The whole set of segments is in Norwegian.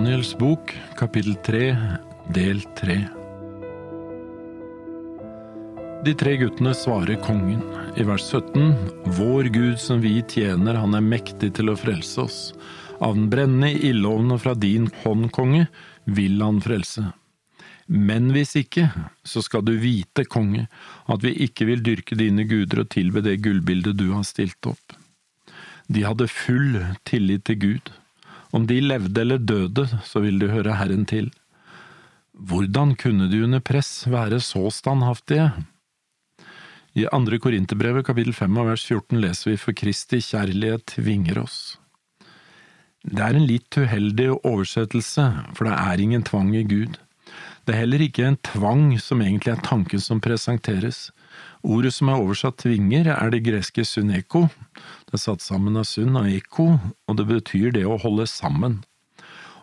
Daniels bok, kapittel 3, del 3 De tre guttene svarer kongen. I vers 17, Vår Gud som vi tjener, han er mektig til å frelse oss. Av den brennende ildovnen fra din hånd, konge, vil han frelse. Men hvis ikke, så skal du vite, konge, at vi ikke vil dyrke dine guder og tilbe det gullbildet du har stilt opp. De hadde full tillit til Gud. Om de levde eller døde, så vil de høre Herren til. Hvordan kunne de under press være så standhaftige? I andre Korinterbrevet kapittel 5 og vers 14 leser vi For Kristi kjærlighet tvinger oss. Det er en litt uheldig oversettelse, for det er ingen tvang i Gud. Det er heller ikke en tvang som egentlig er tanken som presenteres. Ordet som er oversatt tvinger, er det greske suneko. Det er satt sammen av sun og eko, og det betyr det å holde sammen.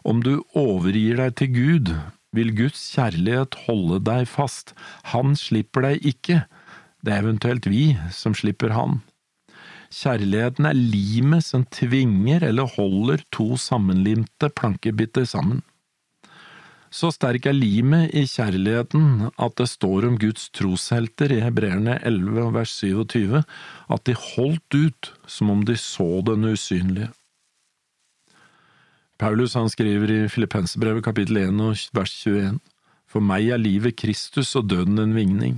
Om du overgir deg til Gud, vil Guds kjærlighet holde deg fast. Han slipper deg ikke. Det er eventuelt vi som slipper han. Kjærligheten er limet som tvinger eller holder to sammenlimte plankebiter sammen. Så sterk er limet i kjærligheten at det står om Guds troshelter i Hebreerne 11 vers 27 at de holdt ut som om de så den usynlige. Paulus han skriver i Filippensebrevet kapittel 1 vers 21 For meg er livet Kristus og døden en vigning.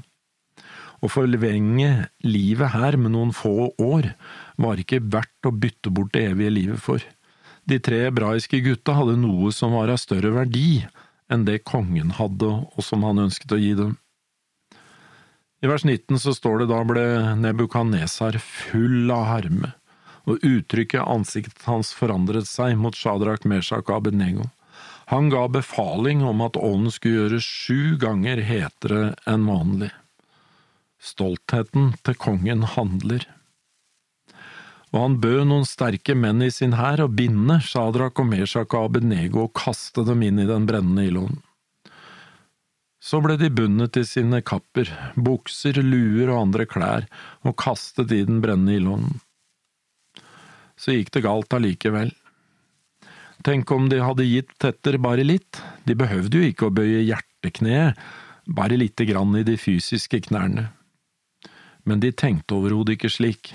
Å forlenge livet her med noen få år var ikke verdt å bytte bort det evige livet for. De tre hebraiske gutta hadde noe som var av større verdi enn det kongen hadde og som han ønsket å gi dem. I vers 19 så står det da ble Nebukadnesar full av harme, og uttrykket ansiktet hans forandret seg mot Shadrach, Meshach og Abednego. Han ga befaling om at ånden skulle gjøres sju ganger hetere enn vanlig. Stoltheten til kongen handler. Og han bød noen sterke menn i sin hær å binde Shadrach og Meshach og Abednego og kaste dem inn i den brennende ilden. Så ble de bundet i sine kapper, bukser, luer og andre klær, og kastet i den brennende ilden. Så gikk det galt allikevel. Tenk om de hadde gitt Tetter bare litt, de behøvde jo ikke å bøye hjertekneet, bare lite grann i de fysiske knærne. Men de tenkte overhodet ikke slik.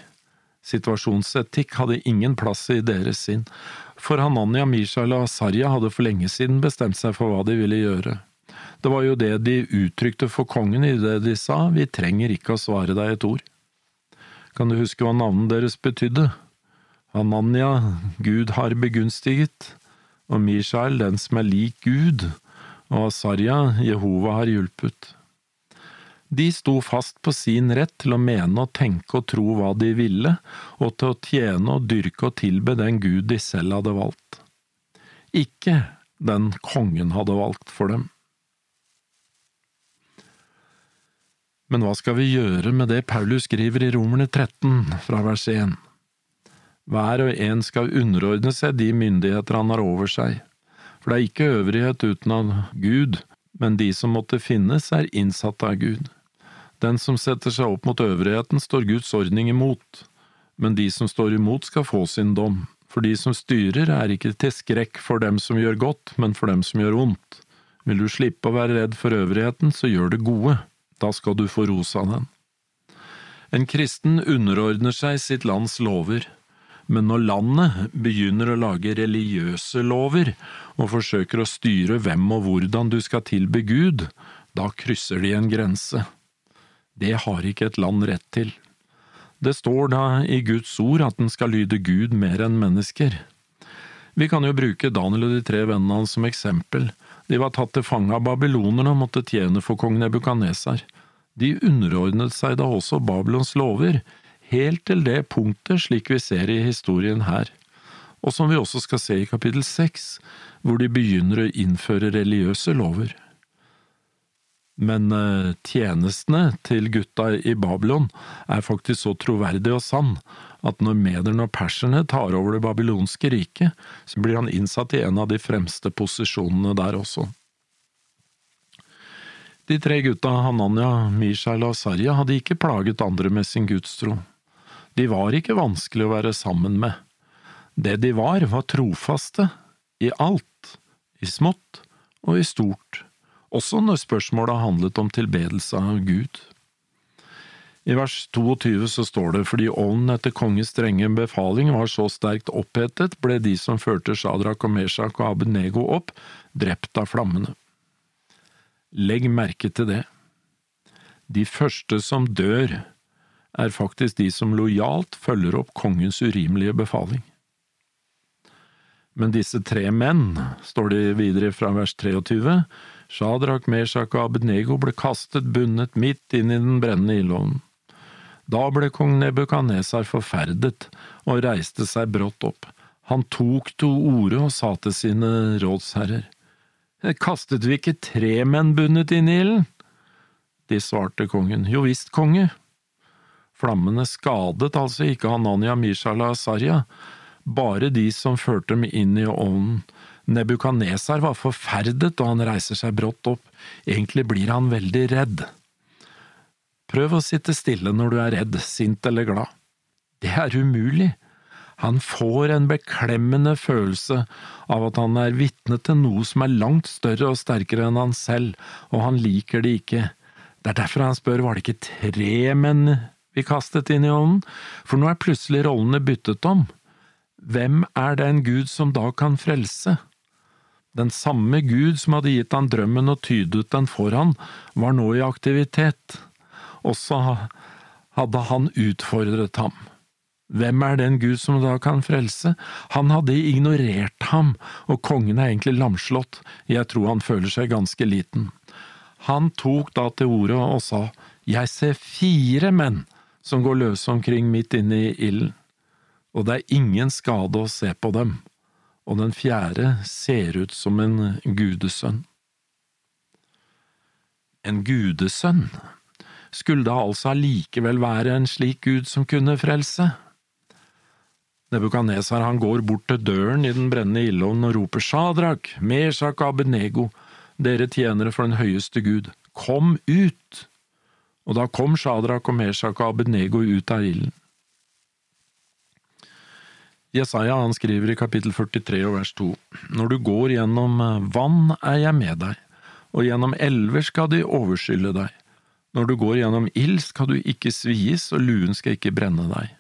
Situasjonsetikk hadde ingen plass i deres sinn, for Hananya, Mishael og Asarya hadde for lenge siden bestemt seg for hva de ville gjøre. Det var jo det de uttrykte for kongen i det de sa, vi trenger ikke å svare deg et ord. Kan du huske hva navnet deres betydde? Hananya, Gud har begunstiget, og Mishael, den som er lik Gud, og Asarya, Jehova har hjulpet. De sto fast på sin rett til å mene og tenke og tro hva de ville, og til å tjene og dyrke og tilbe den Gud de selv hadde valgt. Ikke den kongen hadde valgt for dem. Men hva skal vi gjøre med det Paulus skriver i Romerne 13, fra vers 1? Hver og en skal underordne seg de myndigheter han har over seg, for det er ikke øvrighet uten av Gud, men de som måtte finnes, er innsatt av Gud. Den som setter seg opp mot øvrigheten, står Guds ordning imot, men de som står imot skal få sin dom, for de som styrer er ikke til skrekk for dem som gjør godt, men for dem som gjør ondt. Vil du slippe å være redd for øvrigheten, så gjør det gode, da skal du få ros av den. En kristen underordner seg sitt lands lover, men når landet begynner å lage religiøse lover og forsøker å styre hvem og hvordan du skal tilbe Gud, da krysser de en grense. Det har ikke et land rett til. Det står da i Guds ord at den skal lyde Gud mer enn mennesker. Vi kan jo bruke Daniel og de tre vennene hans som eksempel. De var tatt til fange av babylonerne og måtte tjene for kong Nebukaneser. De underordnet seg da også Babylons lover, helt til det punktet slik vi ser i historien her, og som vi også skal se i kapittel seks, hvor de begynner å innføre religiøse lover. Men eh, tjenestene til gutta i Babylon er faktisk så troverdig og sann at når mederne og perserne tar over det babylonske riket, så blir han innsatt i en av de fremste posisjonene der også. De tre gutta Hananya, Mishael og Sarja hadde ikke plaget andre med sin gudstro. De var ikke vanskelig å være sammen med. Det de var, var trofaste, i alt, i smått og i stort, også når spørsmålet handlet om tilbedelse av Gud. I vers 22 så står det fordi ånden etter kongens strenge befaling var så sterkt opphetet, ble de som førte Shadrach og Meshach og Abednego opp, drept av flammene. Legg merke til det. De første som dør, er faktisk de som lojalt følger opp kongens urimelige befaling. Men disse tre menn, står det videre fra vers 23, Shadrach, Meshach og Abednego ble kastet bundet midt inn i den brennende ildovnen. Da ble kong Nebukadnesar forferdet og reiste seg brått opp. Han tok to orde og sa til sine rådsherrer, Kastet vi ikke tre menn bundet inn i ilden? De svarte kongen, Jo visst, konge. Flammene skadet altså ikke Hananya, Mishala og Asarya, bare de som førte dem inn i ovnen. Nebukadnesar var forferdet, og han reiser seg brått opp. Egentlig blir han veldig redd. Prøv å sitte stille når du er redd, sint eller glad. Det er umulig. Han får en beklemmende følelse av at han er vitne til noe som er langt større og sterkere enn han selv, og han liker det ikke. Det er derfor han spør var det ikke tre menn vi kastet inn i ånden, for nå er plutselig rollene byttet om. Hvem er det en Gud som da kan frelse? Den samme Gud som hadde gitt han drømmen og tydet den for han, var nå i aktivitet. Også hadde han utfordret ham. Hvem er den Gud som da kan frelse? Han hadde ignorert ham, og kongen er egentlig lamslått, jeg tror han føler seg ganske liten. Han tok da til orde og sa, Jeg ser fire menn som går løse omkring midt inne i ilden, og det er ingen skade å se på dem, og den fjerde ser ut som en gudesønn. En gudesønn skulle da altså allikevel være en slik gud som kunne frelse? Nebukadnesar går bort til døren i den brennende ildovnen og roper Shadrach, Meshach og Abednego, dere tjenere for den høyeste Gud, kom ut! Og da kom Shadrach og Meshach og Abednego ut av ilden. Jesaja han skriver i kapittel 43 og vers 2, Når du går gjennom vann er jeg med deg, og gjennom elver skal de overskylle deg. Når du går gjennom ild skal du ikke svies, og luen skal ikke brenne deg.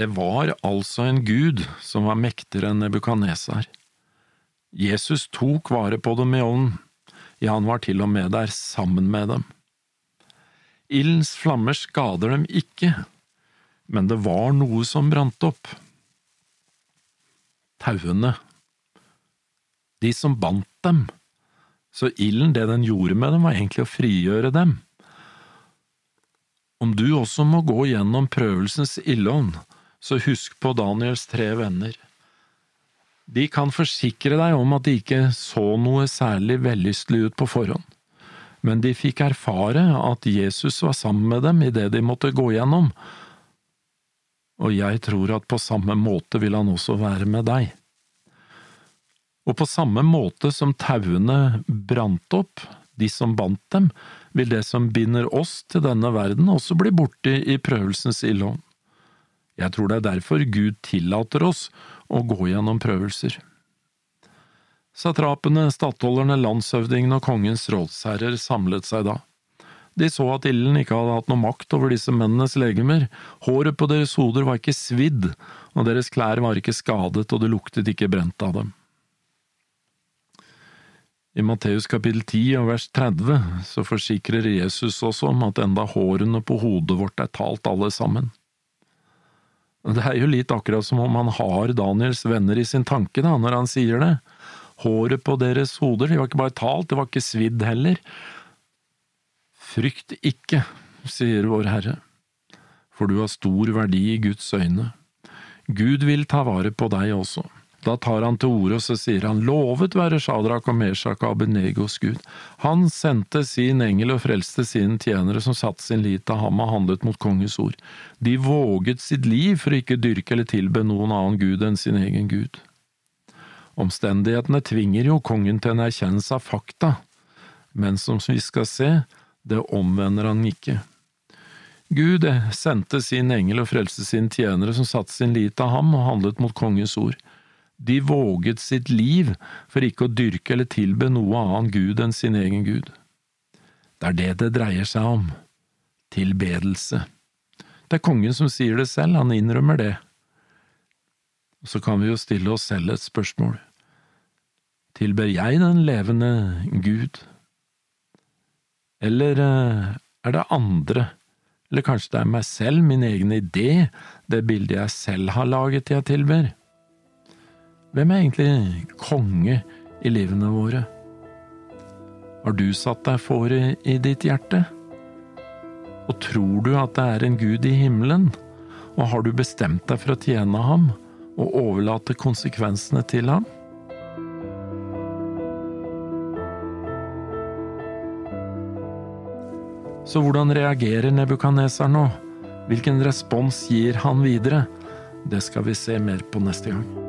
Det var altså en gud som var mektigere enn Nebukadnesar. Jesus tok vare på dem i ånden, ja, han var til og med der sammen med dem. Ildens flammer skader dem ikke, men det var noe som brant opp. Tauene. De som bandt dem. Så ilden, det den gjorde med dem, var egentlig å frigjøre dem. Om du også må gå gjennom prøvelsens ildånd, så husk på Daniels tre venner. De kan forsikre deg om at de ikke så noe særlig vellystelig ut på forhånd, men de fikk erfare at Jesus var sammen med dem i det de måtte gå gjennom, og jeg tror at på samme måte vil han også være med deg. Og på samme måte som tauene brant opp, de som bandt dem, vil det som binder oss til denne verden også bli borte i prøvelsens ildovn. Jeg tror det er derfor Gud tillater oss å gå gjennom prøvelser. Satrapene, stattholderne, landshøvdingene og kongens rådsherrer samlet seg da. De så at ilden ikke hadde hatt noe makt over disse mennenes legemer, håret på deres hoder var ikke svidd, og deres klær var ikke skadet, og det luktet ikke brent av dem. I Matteus kapittel 10 og vers 30 så forsikrer Jesus også om at enda hårene på hodet vårt er talt alle sammen. Det er jo litt akkurat som om han har Daniels venner i sin tanke da, når han sier det. Håret på deres hoder, de var ikke bare talt, det var ikke svidd heller. Frykt ikke, sier vår Herre, for du har stor verdi i Guds øyne. Gud vil ta vare på deg også. Da tar han til orde og så sier han, lovet være Shadrach og Meshach og Abenegos Gud. Han sendte sin engel og frelste sine tjenere som satte sin lit til ham og handlet mot kongens ord. De våget sitt liv for å ikke dyrke eller tilbe noen annen gud enn sin egen gud. Omstendighetene tvinger jo kongen til en erkjennelse av fakta, men som vi skal se, det omvender han ikke. Gud sendte sin engel og frelste sine tjenere som satte sin lit til ham og handlet mot kongens ord. De våget sitt liv for ikke å dyrke eller tilbe noe annen gud enn sin egen gud. Det er det det dreier seg om. Tilbedelse. Det er kongen som sier det selv, han innrømmer det. Så kan vi jo stille oss selv et spørsmål. Tilber jeg den levende Gud? Eller eh, er det andre, eller kanskje det er meg selv, min egen idé, det bildet jeg selv har laget jeg tilber? Hvem er egentlig konge i livene våre? Har du satt deg fore i ditt hjerte? Og tror du at det er en Gud i himmelen? Og har du bestemt deg for å tjene ham og overlate konsekvensene til ham? Så hvordan reagerer Nebukadnesar nå? Hvilken respons gir han videre? Det skal vi se mer på neste gang.